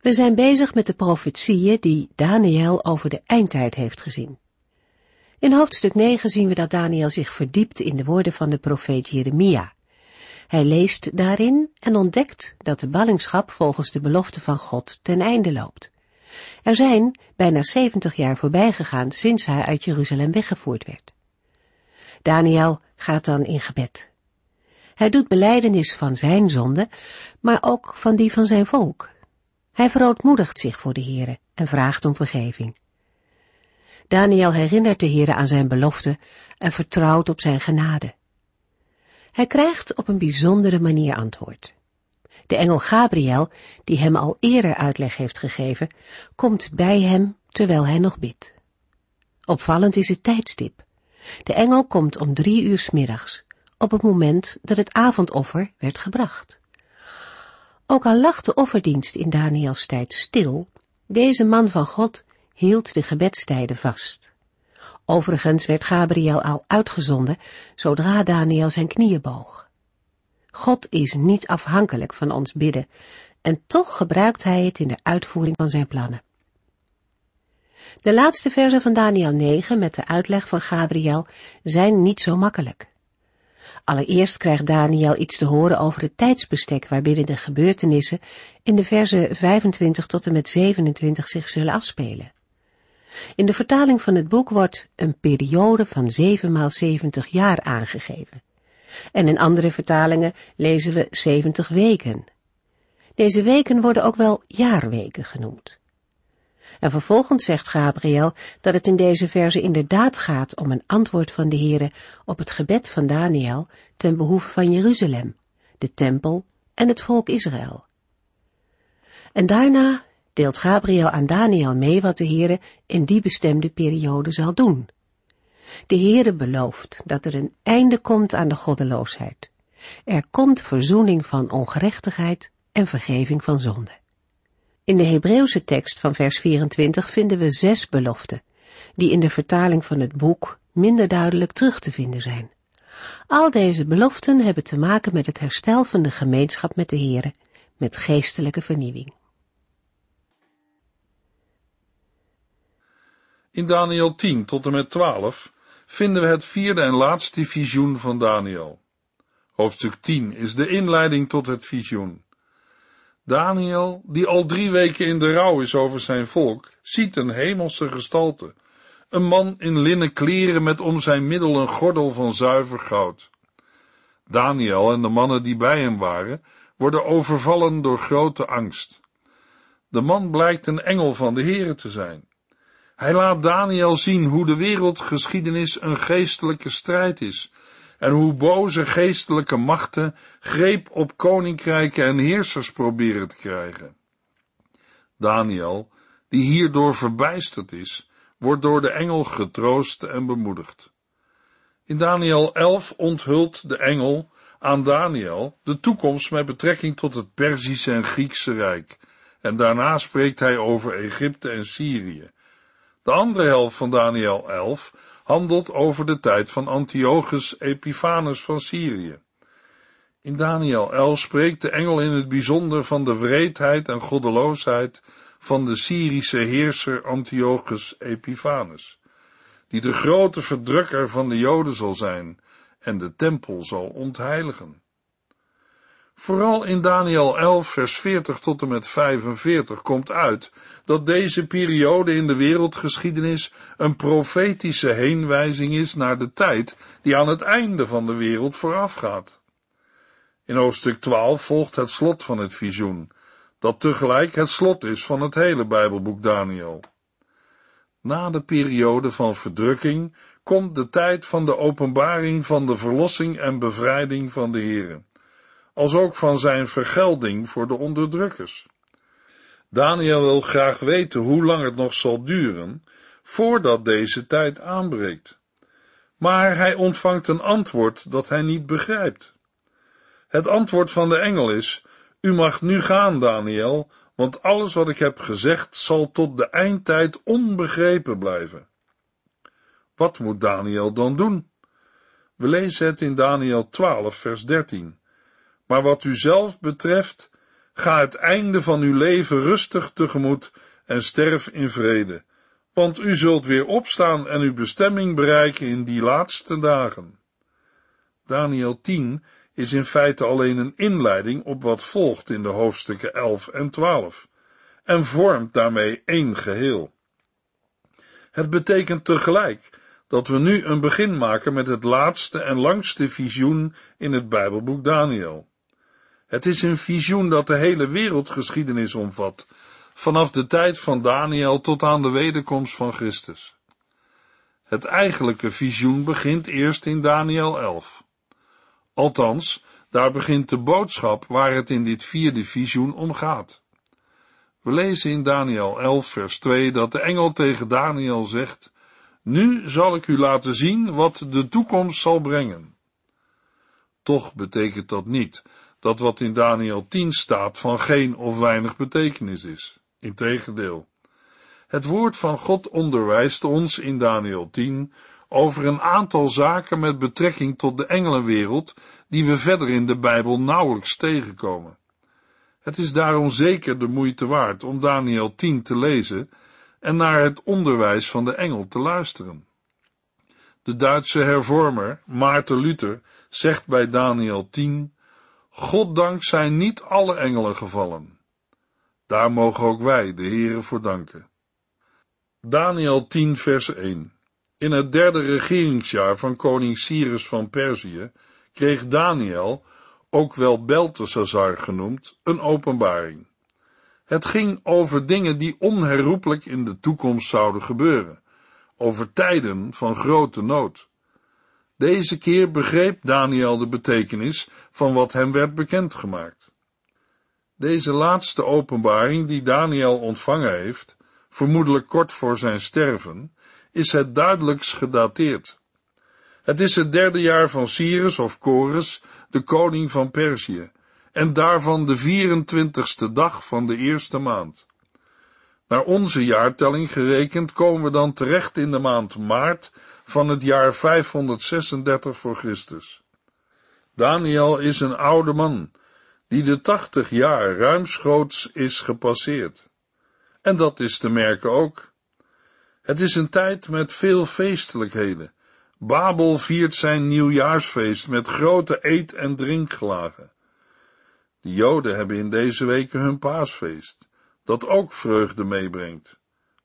We zijn bezig met de profetieën die Daniel over de eindtijd heeft gezien. In hoofdstuk 9 zien we dat Daniel zich verdiept in de woorden van de profeet Jeremia. Hij leest daarin en ontdekt dat de ballingschap volgens de belofte van God ten einde loopt. Er zijn bijna 70 jaar voorbij gegaan sinds hij uit Jeruzalem weggevoerd werd. Daniel gaat dan in gebed. Hij doet beleidenis van zijn zonde, maar ook van die van zijn volk. Hij verootmoedigt zich voor de Heere en vraagt om vergeving. Daniel herinnert de Heere aan zijn belofte en vertrouwt op zijn genade. Hij krijgt op een bijzondere manier antwoord. De engel Gabriel, die hem al eerder uitleg heeft gegeven, komt bij hem terwijl hij nog bidt. Opvallend is het tijdstip. De engel komt om drie uur middags, op het moment dat het avondoffer werd gebracht. Ook al lag de offerdienst in Daniels tijd stil, deze man van God hield de gebedstijden vast. Overigens werd Gabriel al uitgezonden zodra Daniel zijn knieën boog. God is niet afhankelijk van ons bidden en toch gebruikt hij het in de uitvoering van zijn plannen. De laatste versen van Daniel 9 met de uitleg van Gabriel zijn niet zo makkelijk. Allereerst krijgt Daniel iets te horen over het tijdsbestek waarbinnen de gebeurtenissen in de versen 25 tot en met 27 zich zullen afspelen. In de vertaling van het boek wordt een periode van 7 maal 70 jaar aangegeven. En in andere vertalingen lezen we 70 weken. Deze weken worden ook wel jaarweken genoemd. En vervolgens zegt Gabriel dat het in deze verse inderdaad gaat om een antwoord van de Heere op het gebed van Daniel ten behoeve van Jeruzalem, de tempel en het volk Israël. En daarna deelt Gabriel aan Daniel mee wat de Heere in die bestemde periode zal doen. De Heere belooft dat er een einde komt aan de goddeloosheid. Er komt verzoening van ongerechtigheid en vergeving van zonde. In de Hebreeuwse tekst van vers 24 vinden we zes beloften, die in de vertaling van het boek minder duidelijk terug te vinden zijn. Al deze beloften hebben te maken met het herstel van de gemeenschap met de Here, met geestelijke vernieuwing. In Daniel 10 tot en met 12 vinden we het vierde en laatste visioen van Daniel. Hoofdstuk 10 is de inleiding tot het visioen. Daniel, die al drie weken in de rouw is over zijn volk, ziet een hemelse gestalte. Een man in linnen kleren met om zijn middel een gordel van zuiver goud. Daniel en de mannen die bij hem waren, worden overvallen door grote angst. De man blijkt een engel van de Here te zijn. Hij laat Daniel zien hoe de wereldgeschiedenis een geestelijke strijd is en hoe boze geestelijke machten greep op koninkrijken en heersers proberen te krijgen. Daniel, die hierdoor verbijsterd is, wordt door de engel getroost en bemoedigd. In Daniel 11 onthult de engel aan Daniel de toekomst met betrekking tot het Perzische en Griekse Rijk, en daarna spreekt hij over Egypte en Syrië. De andere helft van Daniel 11 handelt over de tijd van Antiochus Epiphanes van Syrië. In Daniel 11 spreekt de engel in het bijzonder van de wreedheid en goddeloosheid van de Syrische heerser Antiochus Epiphanes, die de grote verdrukker van de Joden zal zijn en de tempel zal ontheiligen. Vooral in Daniel 11, vers 40 tot en met 45 komt uit dat deze periode in de wereldgeschiedenis een profetische heenwijzing is naar de tijd die aan het einde van de wereld voorafgaat. In hoofdstuk 12 volgt het slot van het visioen, dat tegelijk het slot is van het hele Bijbelboek Daniel. Na de periode van verdrukking komt de tijd van de openbaring van de verlossing en bevrijding van de Here als ook van zijn vergelding voor de onderdrukkers. Daniel wil graag weten hoe lang het nog zal duren voordat deze tijd aanbreekt. Maar hij ontvangt een antwoord dat hij niet begrijpt. Het antwoord van de engel is: U mag nu gaan, Daniel, want alles wat ik heb gezegd zal tot de eindtijd onbegrepen blijven. Wat moet Daniel dan doen? We lezen het in Daniel 12, vers 13. Maar wat u zelf betreft, ga het einde van uw leven rustig tegemoet en sterf in vrede, want u zult weer opstaan en uw bestemming bereiken in die laatste dagen. Daniel 10 is in feite alleen een inleiding op wat volgt in de hoofdstukken 11 en 12 en vormt daarmee één geheel. Het betekent tegelijk dat we nu een begin maken met het laatste en langste visioen in het Bijbelboek Daniel. Het is een visioen dat de hele wereldgeschiedenis omvat, vanaf de tijd van Daniel tot aan de wederkomst van Christus. Het eigenlijke visioen begint eerst in Daniel 11. Althans, daar begint de boodschap waar het in dit vierde visioen om gaat. We lezen in Daniel 11, vers 2 dat de engel tegen Daniel zegt: Nu zal ik u laten zien wat de toekomst zal brengen. Toch betekent dat niet dat wat in Daniel 10 staat van geen of weinig betekenis is. Integendeel. Het woord van God onderwijst ons in Daniel 10 over een aantal zaken met betrekking tot de engelenwereld die we verder in de Bijbel nauwelijks tegenkomen. Het is daarom zeker de moeite waard om Daniel 10 te lezen en naar het onderwijs van de engel te luisteren. De Duitse hervormer Maarten Luther zegt bij Daniel 10: Goddank zijn niet alle engelen gevallen. Daar mogen ook wij de Heere voor danken. Daniel 10 vers 1 In het derde regeringsjaar van koning Cyrus van Perzië kreeg Daniel, ook wel Beltesazar genoemd, een openbaring. Het ging over dingen die onherroepelijk in de toekomst zouden gebeuren, over tijden van grote nood. Deze keer begreep Daniel de betekenis van wat hem werd bekendgemaakt. Deze laatste openbaring die Daniel ontvangen heeft, vermoedelijk kort voor zijn sterven, is het duidelijkst gedateerd. Het is het derde jaar van Cyrus of Chorus, de koning van Perzië, en daarvan de 24ste dag van de eerste maand. Naar onze jaartelling gerekend komen we dan terecht in de maand maart van het jaar 536 voor Christus. Daniel is een oude man, die de 80 jaar ruimschoots is gepasseerd. En dat is te merken ook. Het is een tijd met veel feestelijkheden. Babel viert zijn nieuwjaarsfeest met grote eet- en drinkgelagen. De Joden hebben in deze weken hun paasfeest, dat ook vreugde meebrengt.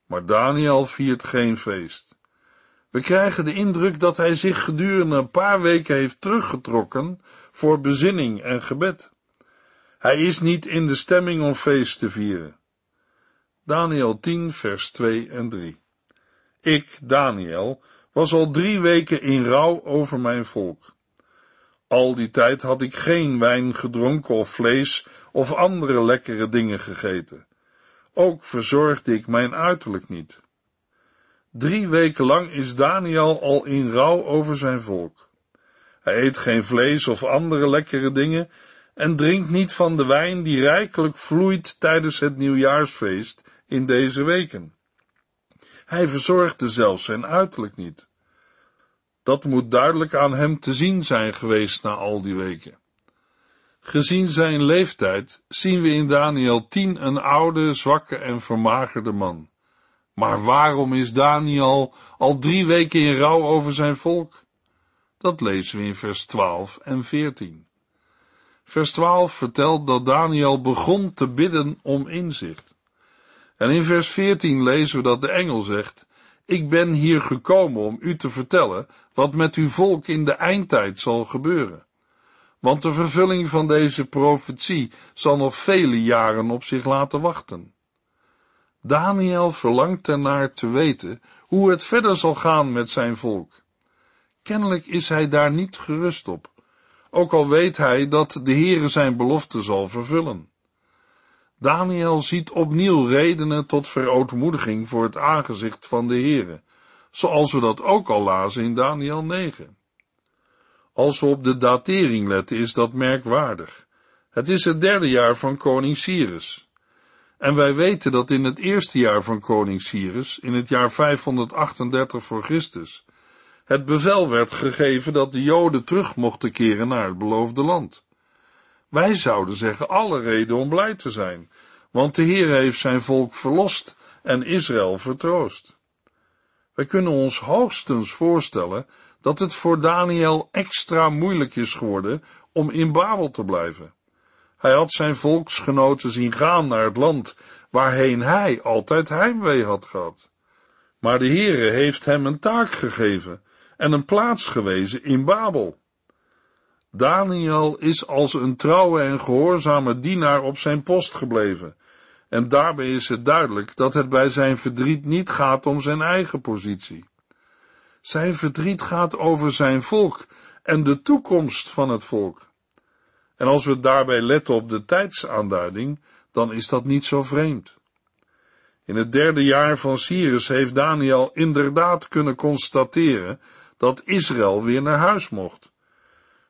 Maar Daniel viert geen feest. We krijgen de indruk dat hij zich gedurende een paar weken heeft teruggetrokken voor bezinning en gebed. Hij is niet in de stemming om feest te vieren. Daniel 10, vers 2 en 3. Ik, Daniel, was al drie weken in rouw over mijn volk. Al die tijd had ik geen wijn gedronken of vlees of andere lekkere dingen gegeten. Ook verzorgde ik mijn uiterlijk niet. Drie weken lang is Daniel al in rouw over zijn volk. Hij eet geen vlees of andere lekkere dingen en drinkt niet van de wijn die rijkelijk vloeit tijdens het nieuwjaarsfeest in deze weken. Hij verzorgde zelfs zijn uiterlijk niet. Dat moet duidelijk aan hem te zien zijn geweest na al die weken. Gezien zijn leeftijd zien we in Daniel 10 een oude, zwakke en vermagerde man. Maar waarom is Daniel al drie weken in rouw over zijn volk? Dat lezen we in vers 12 en 14. Vers 12 vertelt dat Daniel begon te bidden om inzicht. En in vers 14 lezen we dat de engel zegt, ik ben hier gekomen om u te vertellen wat met uw volk in de eindtijd zal gebeuren. Want de vervulling van deze profetie zal nog vele jaren op zich laten wachten. Daniel verlangt ernaar te weten hoe het verder zal gaan met zijn volk. Kennelijk is hij daar niet gerust op, ook al weet hij dat de Heere zijn belofte zal vervullen. Daniel ziet opnieuw redenen tot verootmoediging voor het aangezicht van de Heere, zoals we dat ook al lazen in Daniel 9. Als we op de datering letten, is dat merkwaardig. Het is het derde jaar van koning Cyrus. En wij weten dat in het eerste jaar van koning Cyrus, in het jaar 538 voor Christus, het bevel werd gegeven dat de Joden terug mochten keren naar het beloofde land. Wij zouden zeggen alle reden om blij te zijn, want de Heer heeft zijn volk verlost en Israël vertroost. Wij kunnen ons hoogstens voorstellen dat het voor Daniel extra moeilijk is geworden om in Babel te blijven. Hij had zijn volksgenoten zien gaan naar het land waarheen hij altijd heimwee had gehad. Maar de Heere heeft hem een taak gegeven en een plaats gewezen in Babel. Daniel is als een trouwe en gehoorzame dienaar op zijn post gebleven, en daarbij is het duidelijk dat het bij zijn verdriet niet gaat om zijn eigen positie. Zijn verdriet gaat over zijn volk en de toekomst van het volk. En als we daarbij letten op de tijdsaanduiding, dan is dat niet zo vreemd. In het derde jaar van Cyrus heeft Daniel inderdaad kunnen constateren dat Israël weer naar huis mocht.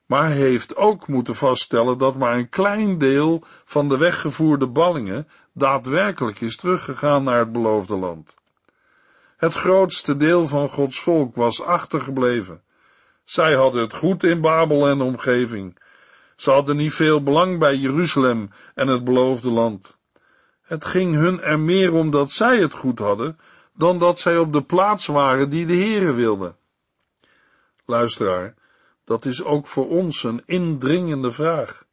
Maar hij heeft ook moeten vaststellen dat maar een klein deel van de weggevoerde ballingen daadwerkelijk is teruggegaan naar het beloofde land. Het grootste deel van Gods volk was achtergebleven. Zij hadden het goed in Babel en omgeving. Ze hadden niet veel belang bij Jeruzalem en het beloofde land. Het ging hun er meer om dat zij het goed hadden, dan dat zij op de plaats waren die de Heere wilde. Luisteraar, dat is ook voor ons een indringende vraag.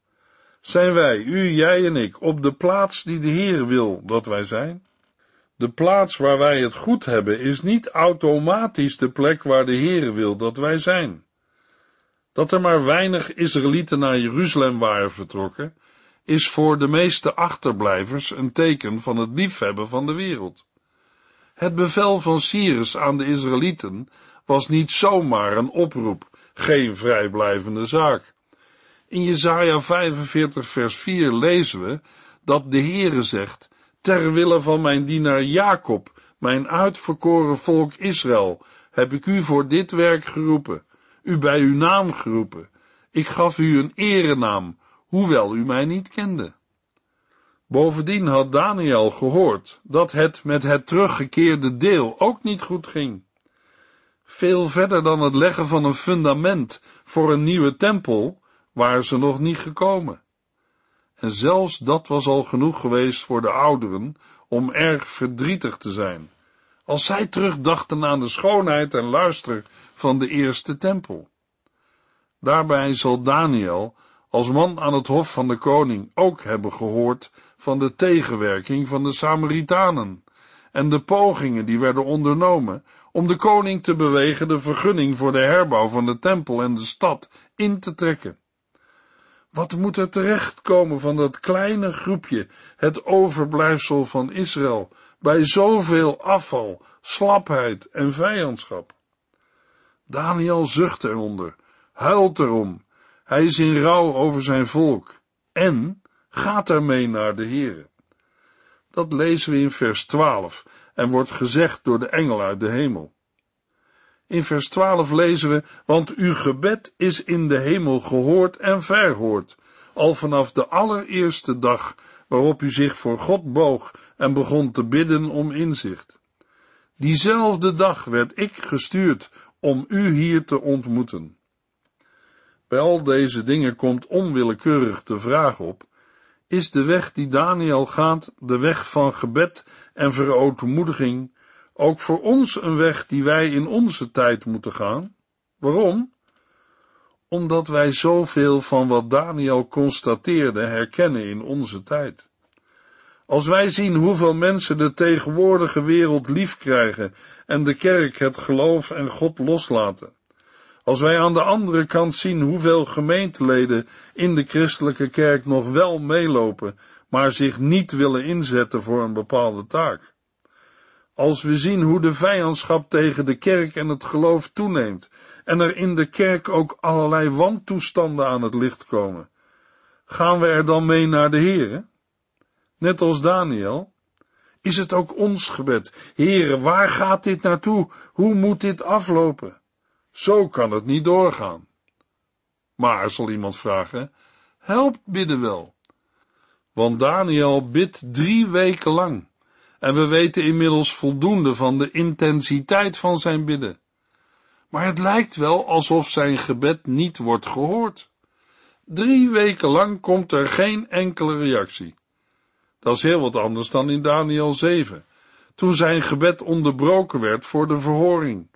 Zijn wij, u, jij en ik, op de plaats die de Heer wil dat wij zijn? De plaats waar wij het goed hebben is niet automatisch de plek waar de Heer wil dat wij zijn. Dat er maar weinig Israëlieten naar Jeruzalem waren vertrokken, is voor de meeste achterblijvers een teken van het liefhebben van de wereld. Het bevel van Cyrus aan de Israëlieten was niet zomaar een oproep, geen vrijblijvende zaak. In Jesaja 45 vers 4 lezen we dat de Heere zegt, ter wille van mijn dienaar Jacob, mijn uitverkoren volk Israël, heb ik u voor dit werk geroepen, u bij uw naam geroepen. Ik gaf u een erenaam, hoewel u mij niet kende. Bovendien had Daniel gehoord dat het met het teruggekeerde deel ook niet goed ging. Veel verder dan het leggen van een fundament voor een nieuwe tempel waren ze nog niet gekomen. En zelfs dat was al genoeg geweest voor de ouderen om erg verdrietig te zijn, als zij terugdachten aan de schoonheid en luister van de eerste tempel. Daarbij zal Daniel als man aan het hof van de koning ook hebben gehoord van de tegenwerking van de Samaritanen en de pogingen die werden ondernomen om de koning te bewegen de vergunning voor de herbouw van de tempel en de stad in te trekken. Wat moet er terechtkomen van dat kleine groepje, het overblijfsel van Israël, bij zoveel afval, slapheid en vijandschap? Daniel zucht eronder, huilt erom, hij is in rouw over zijn volk en gaat ermee naar de Here. Dat lezen we in vers 12 en wordt gezegd door de engel uit de hemel. In vers 12 lezen we, want uw gebed is in de hemel gehoord en verhoord, al vanaf de allereerste dag waarop u zich voor God boog en begon te bidden om inzicht. Diezelfde dag werd ik gestuurd om u hier te ontmoeten. Bij al deze dingen komt onwillekeurig de vraag op, is de weg die Daniel gaat de weg van gebed en verootmoediging ook voor ons een weg die wij in onze tijd moeten gaan? Waarom? Omdat wij zoveel van wat Daniel constateerde herkennen in onze tijd. Als wij zien hoeveel mensen de tegenwoordige wereld lief krijgen en de kerk het geloof en God loslaten, als wij aan de andere kant zien hoeveel gemeenteleden in de christelijke kerk nog wel meelopen, maar zich niet willen inzetten voor een bepaalde taak. Als we zien hoe de vijandschap tegen de kerk en het geloof toeneemt en er in de kerk ook allerlei wantoestanden aan het licht komen, gaan we er dan mee naar de Here? Net als Daniel? Is het ook ons gebed? Heren, waar gaat dit naartoe? Hoe moet dit aflopen? Zo kan het niet doorgaan. Maar, zal iemand vragen, helpt bidden wel? Want Daniel bidt drie weken lang. En we weten inmiddels voldoende van de intensiteit van zijn bidden. Maar het lijkt wel alsof zijn gebed niet wordt gehoord. Drie weken lang komt er geen enkele reactie. Dat is heel wat anders dan in Daniel 7, toen zijn gebed onderbroken werd voor de verhoring,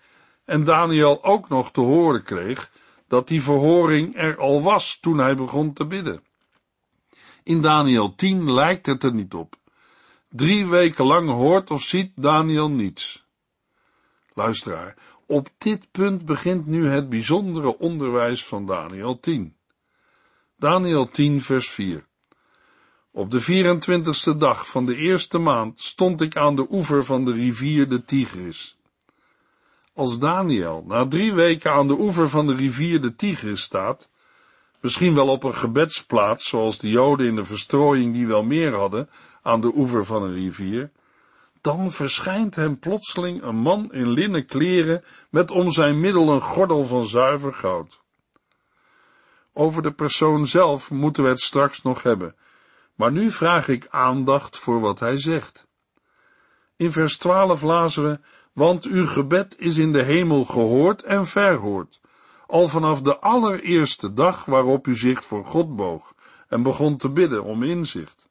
en Daniel ook nog te horen kreeg dat die verhoring er al was toen hij begon te bidden. In Daniel 10 lijkt het er niet op. Drie weken lang hoort of ziet Daniel niets. Luisteraar, op dit punt begint nu het bijzondere onderwijs van Daniel 10. Daniel 10, vers 4. Op de 24ste dag van de eerste maand stond ik aan de oever van de rivier de Tigris. Als Daniel na drie weken aan de oever van de rivier de Tigris staat, misschien wel op een gebedsplaats, zoals de Joden in de verstrooiing die wel meer hadden, aan de oever van een rivier, dan verschijnt hem plotseling een man in linnen kleren met om zijn middel een gordel van zuiver goud. Over de persoon zelf moeten we het straks nog hebben, maar nu vraag ik aandacht voor wat hij zegt. In vers 12 lazen we, want uw gebed is in de hemel gehoord en verhoord, al vanaf de allereerste dag waarop u zich voor God boog en begon te bidden om inzicht.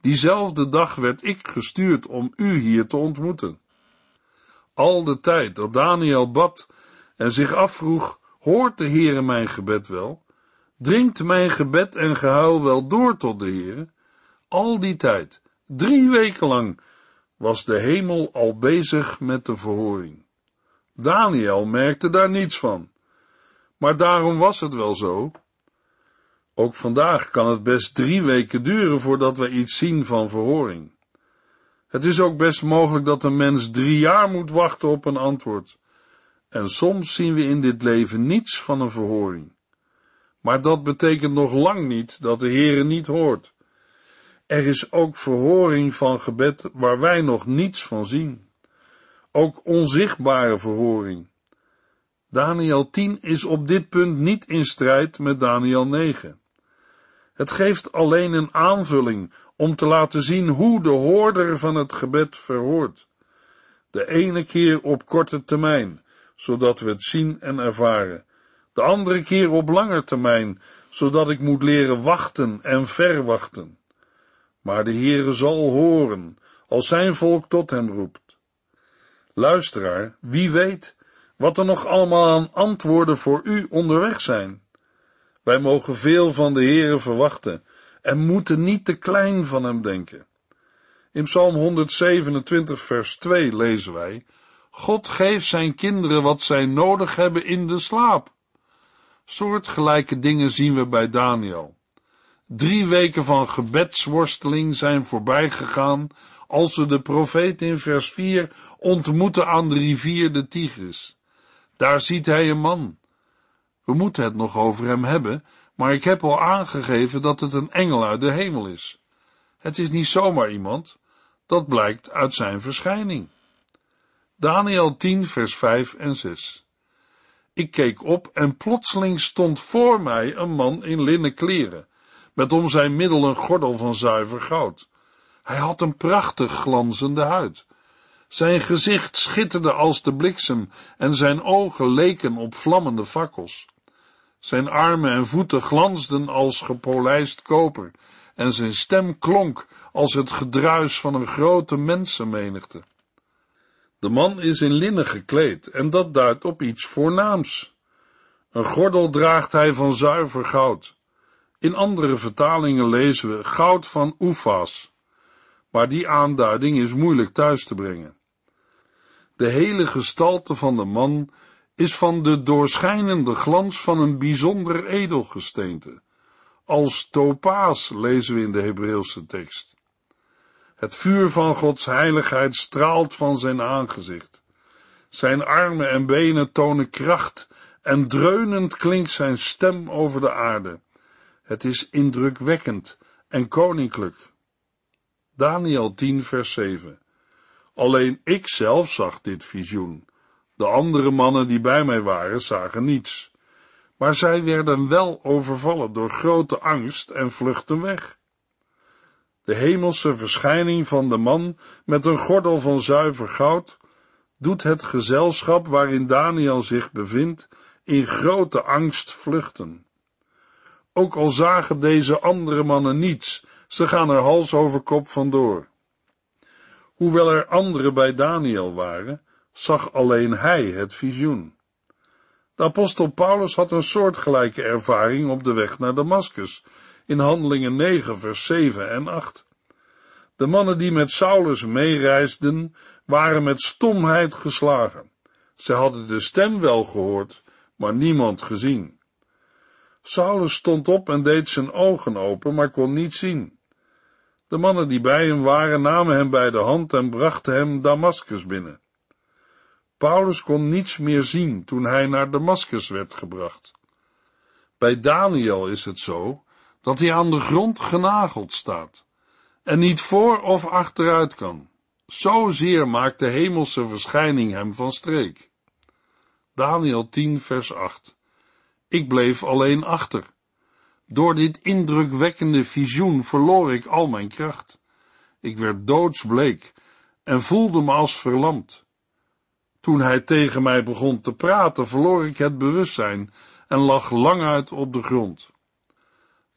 Diezelfde dag werd ik gestuurd om u hier te ontmoeten. Al de tijd dat Daniel bad en zich afvroeg, hoort de Heere mijn gebed wel? Dringt mijn gebed en gehuil wel door tot de Heere? Al die tijd, drie weken lang, was de hemel al bezig met de verhoring. Daniel merkte daar niets van. Maar daarom was het wel zo. Ook vandaag kan het best drie weken duren voordat we iets zien van verhoring. Het is ook best mogelijk dat een mens drie jaar moet wachten op een antwoord. En soms zien we in dit leven niets van een verhoring. Maar dat betekent nog lang niet dat de Heere niet hoort. Er is ook verhoring van gebed waar wij nog niets van zien. Ook onzichtbare verhoring. Daniel 10 is op dit punt niet in strijd met Daniel 9. Het geeft alleen een aanvulling om te laten zien hoe de hoorder van het gebed verhoort. De ene keer op korte termijn, zodat we het zien en ervaren. De andere keer op lange termijn, zodat ik moet leren wachten en verwachten. Maar de Heere zal horen, als zijn volk tot hem roept. Luisteraar, wie weet wat er nog allemaal aan antwoorden voor u onderweg zijn. Wij mogen veel van de Heere verwachten en moeten niet te klein van hem denken. In Psalm 127 vers 2 lezen wij, God geeft zijn kinderen wat zij nodig hebben in de slaap. Soortgelijke dingen zien we bij Daniel. Drie weken van gebedsworsteling zijn voorbij gegaan als we de profeet in vers 4 ontmoeten aan de rivier de Tigris. Daar ziet hij een man. We moeten het nog over hem hebben, maar ik heb al aangegeven dat het een engel uit de hemel is. Het is niet zomaar iemand, dat blijkt uit zijn verschijning. Daniel 10, vers 5 en 6. Ik keek op en plotseling stond voor mij een man in linnen kleren, met om zijn middel een gordel van zuiver goud. Hij had een prachtig glanzende huid. Zijn gezicht schitterde als de bliksem en zijn ogen leken op vlammende fakkels. Zijn armen en voeten glansden als gepolijst koper en zijn stem klonk als het gedruis van een grote mensenmenigte. De man is in linnen gekleed en dat duidt op iets voornaams. Een gordel draagt hij van zuiver goud. In andere vertalingen lezen we goud van Oefas, maar die aanduiding is moeilijk thuis te brengen. De hele gestalte van de man is van de doorschijnende glans van een bijzonder edelgesteente. Als topaas lezen we in de Hebreeuwse tekst. Het vuur van Gods heiligheid straalt van zijn aangezicht. Zijn armen en benen tonen kracht en dreunend klinkt zijn stem over de aarde. Het is indrukwekkend en koninklijk. Daniel 10 vers 7 Alleen ik zelf zag dit visioen. De andere mannen die bij mij waren zagen niets. Maar zij werden wel overvallen door grote angst en vluchtten weg. De hemelse verschijning van de man met een gordel van zuiver goud doet het gezelschap waarin Daniel zich bevindt in grote angst vluchten. Ook al zagen deze andere mannen niets, ze gaan er hals over kop vandoor. Hoewel er anderen bij Daniel waren, zag alleen hij het visioen. De apostel Paulus had een soortgelijke ervaring op de weg naar Damascus, in Handelingen 9, vers 7 en 8. De mannen die met Saulus meereisden, waren met stomheid geslagen. Ze hadden de stem wel gehoord, maar niemand gezien. Saulus stond op en deed zijn ogen open, maar kon niet zien. De mannen die bij hem waren namen hem bij de hand en brachten hem Damascus binnen. Paulus kon niets meer zien toen hij naar Damascus werd gebracht. Bij Daniel is het zo dat hij aan de grond genageld staat en niet voor of achteruit kan. Zozeer maakt de hemelse verschijning hem van streek. Daniel 10 vers 8 Ik bleef alleen achter. Door dit indrukwekkende visioen verloor ik al mijn kracht. Ik werd doodsbleek en voelde me als verlamd. Toen hij tegen mij begon te praten, verloor ik het bewustzijn en lag lang uit op de grond.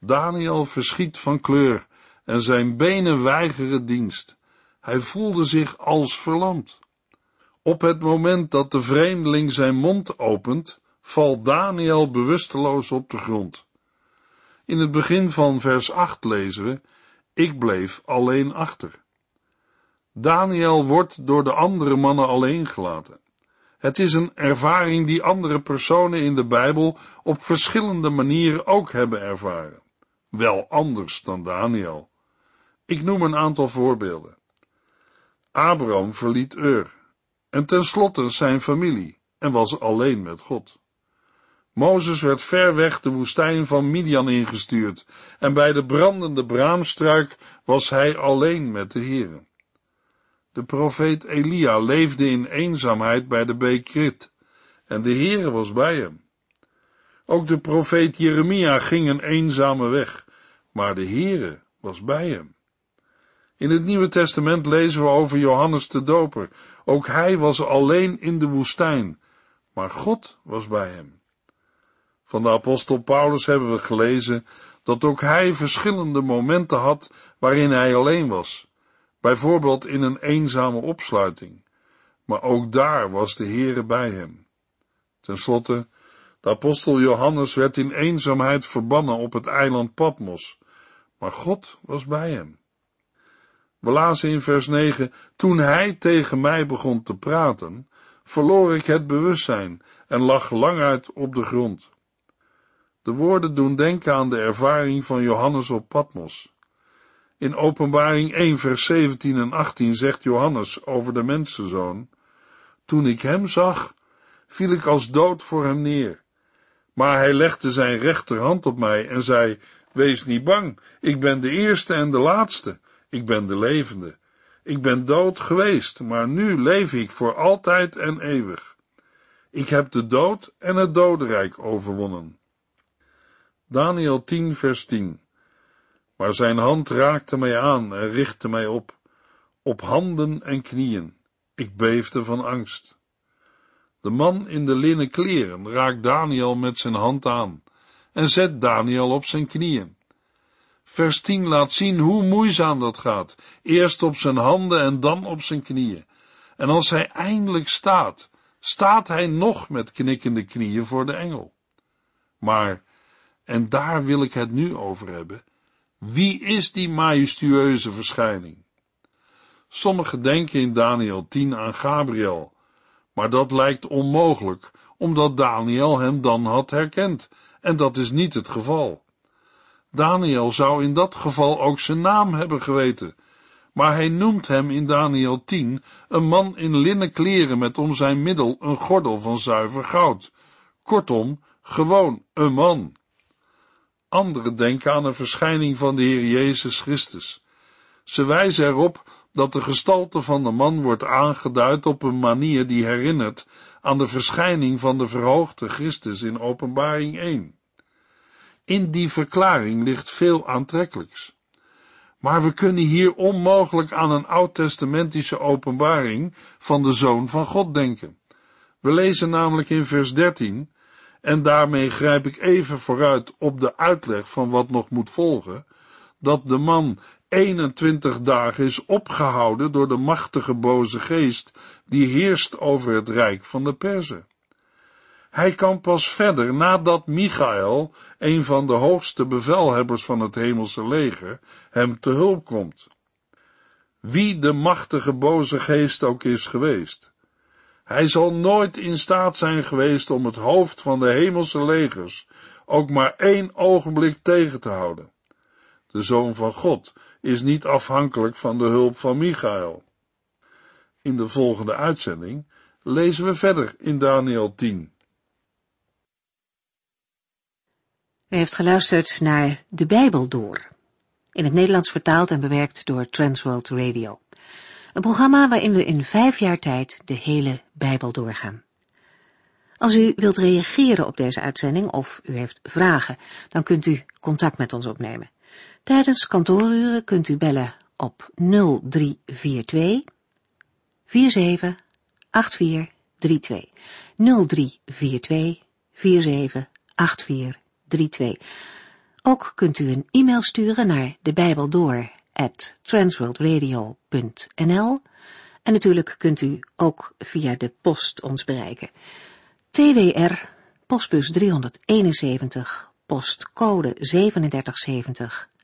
Daniel verschiet van kleur en zijn benen weigeren dienst. Hij voelde zich als verlamd. Op het moment dat de vreemdeling zijn mond opent, valt Daniel bewusteloos op de grond. In het begin van vers 8 lezen we, ik bleef alleen achter. Daniel wordt door de andere mannen alleen gelaten. Het is een ervaring die andere personen in de Bijbel op verschillende manieren ook hebben ervaren. Wel anders dan Daniel. Ik noem een aantal voorbeelden. Abraham verliet Ur en tenslotte zijn familie en was alleen met God. Mozes werd ver weg de woestijn van Midian ingestuurd en bij de brandende braamstruik was hij alleen met de Heeren. De profeet Elia leefde in eenzaamheid bij de beek en de Heere was bij hem. Ook de profeet Jeremia ging een eenzame weg, maar de Heere was bij hem. In het Nieuwe Testament lezen we over Johannes de Doper. Ook hij was alleen in de woestijn, maar God was bij hem. Van de apostel Paulus hebben we gelezen dat ook hij verschillende momenten had waarin hij alleen was, bijvoorbeeld in een eenzame opsluiting, maar ook daar was de Heere bij hem. Ten slotte, de apostel Johannes werd in eenzaamheid verbannen op het eiland Patmos, maar God was bij hem. We lazen in vers 9, toen hij tegen mij begon te praten, verloor ik het bewustzijn en lag lang uit op de grond. De woorden doen denken aan de ervaring van Johannes op Patmos. In Openbaring 1 vers 17 en 18 zegt Johannes over de mensenzoon, Toen ik hem zag, viel ik als dood voor hem neer. Maar hij legde zijn rechterhand op mij en zei, Wees niet bang, ik ben de eerste en de laatste ik ben de levende. Ik ben dood geweest, maar nu leef ik voor altijd en eeuwig. Ik heb de dood en het dodenrijk overwonnen. Daniel 10, vers 10. Maar zijn hand raakte mij aan en richtte mij op, op handen en knieën. Ik beefde van angst. De man in de linnen kleren raakt Daniel met zijn hand aan en zet Daniel op zijn knieën. Vers 10 laat zien hoe moeizaam dat gaat. Eerst op zijn handen en dan op zijn knieën. En als hij eindelijk staat, staat hij nog met knikkende knieën voor de engel. Maar, en daar wil ik het nu over hebben, wie is die majestueuze verschijning? Sommigen denken in Daniel 10 aan Gabriel, maar dat lijkt onmogelijk, omdat Daniel hem dan had herkend, en dat is niet het geval. Daniel zou in dat geval ook zijn naam hebben geweten, maar hij noemt hem in Daniel 10 een man in linnen kleren met om zijn middel een gordel van zuiver goud. Kortom, gewoon een man. Anderen denken aan een verschijning van de Heer Jezus Christus. Ze wijzen erop dat de gestalte van de man wordt aangeduid op een manier die herinnert aan de verschijning van de verhoogde Christus in Openbaring 1. In die verklaring ligt veel aantrekkelijks. Maar we kunnen hier onmogelijk aan een oud-testamentische openbaring van de Zoon van God denken. We lezen namelijk in vers 13, en daarmee grijp ik even vooruit op de uitleg van wat nog moet volgen, dat de man 21 dagen is opgehouden door de machtige boze geest die heerst over het rijk van de Perzen. Hij kan pas verder nadat Michael, een van de hoogste bevelhebbers van het hemelse leger, hem te hulp komt. Wie de machtige boze geest ook is geweest. Hij zal nooit in staat zijn geweest om het hoofd van de hemelse legers ook maar één ogenblik tegen te houden. De Zoon van God is niet afhankelijk van de hulp van Michael. In de volgende uitzending lezen we verder in Daniel 10. U heeft geluisterd naar De Bijbel Door, in het Nederlands vertaald en bewerkt door Transworld Radio. Een programma waarin we in vijf jaar tijd de hele Bijbel doorgaan. Als u wilt reageren op deze uitzending of u heeft vragen, dan kunt u contact met ons opnemen. Tijdens kantooruren kunt u bellen op 0342 47 8432. 0342 47 8432. Ook kunt u een e-mail sturen naar de Bijbel at transworldradio.nl en natuurlijk kunt u ook via de post ons bereiken. TWR, postbus 371, postcode 3770,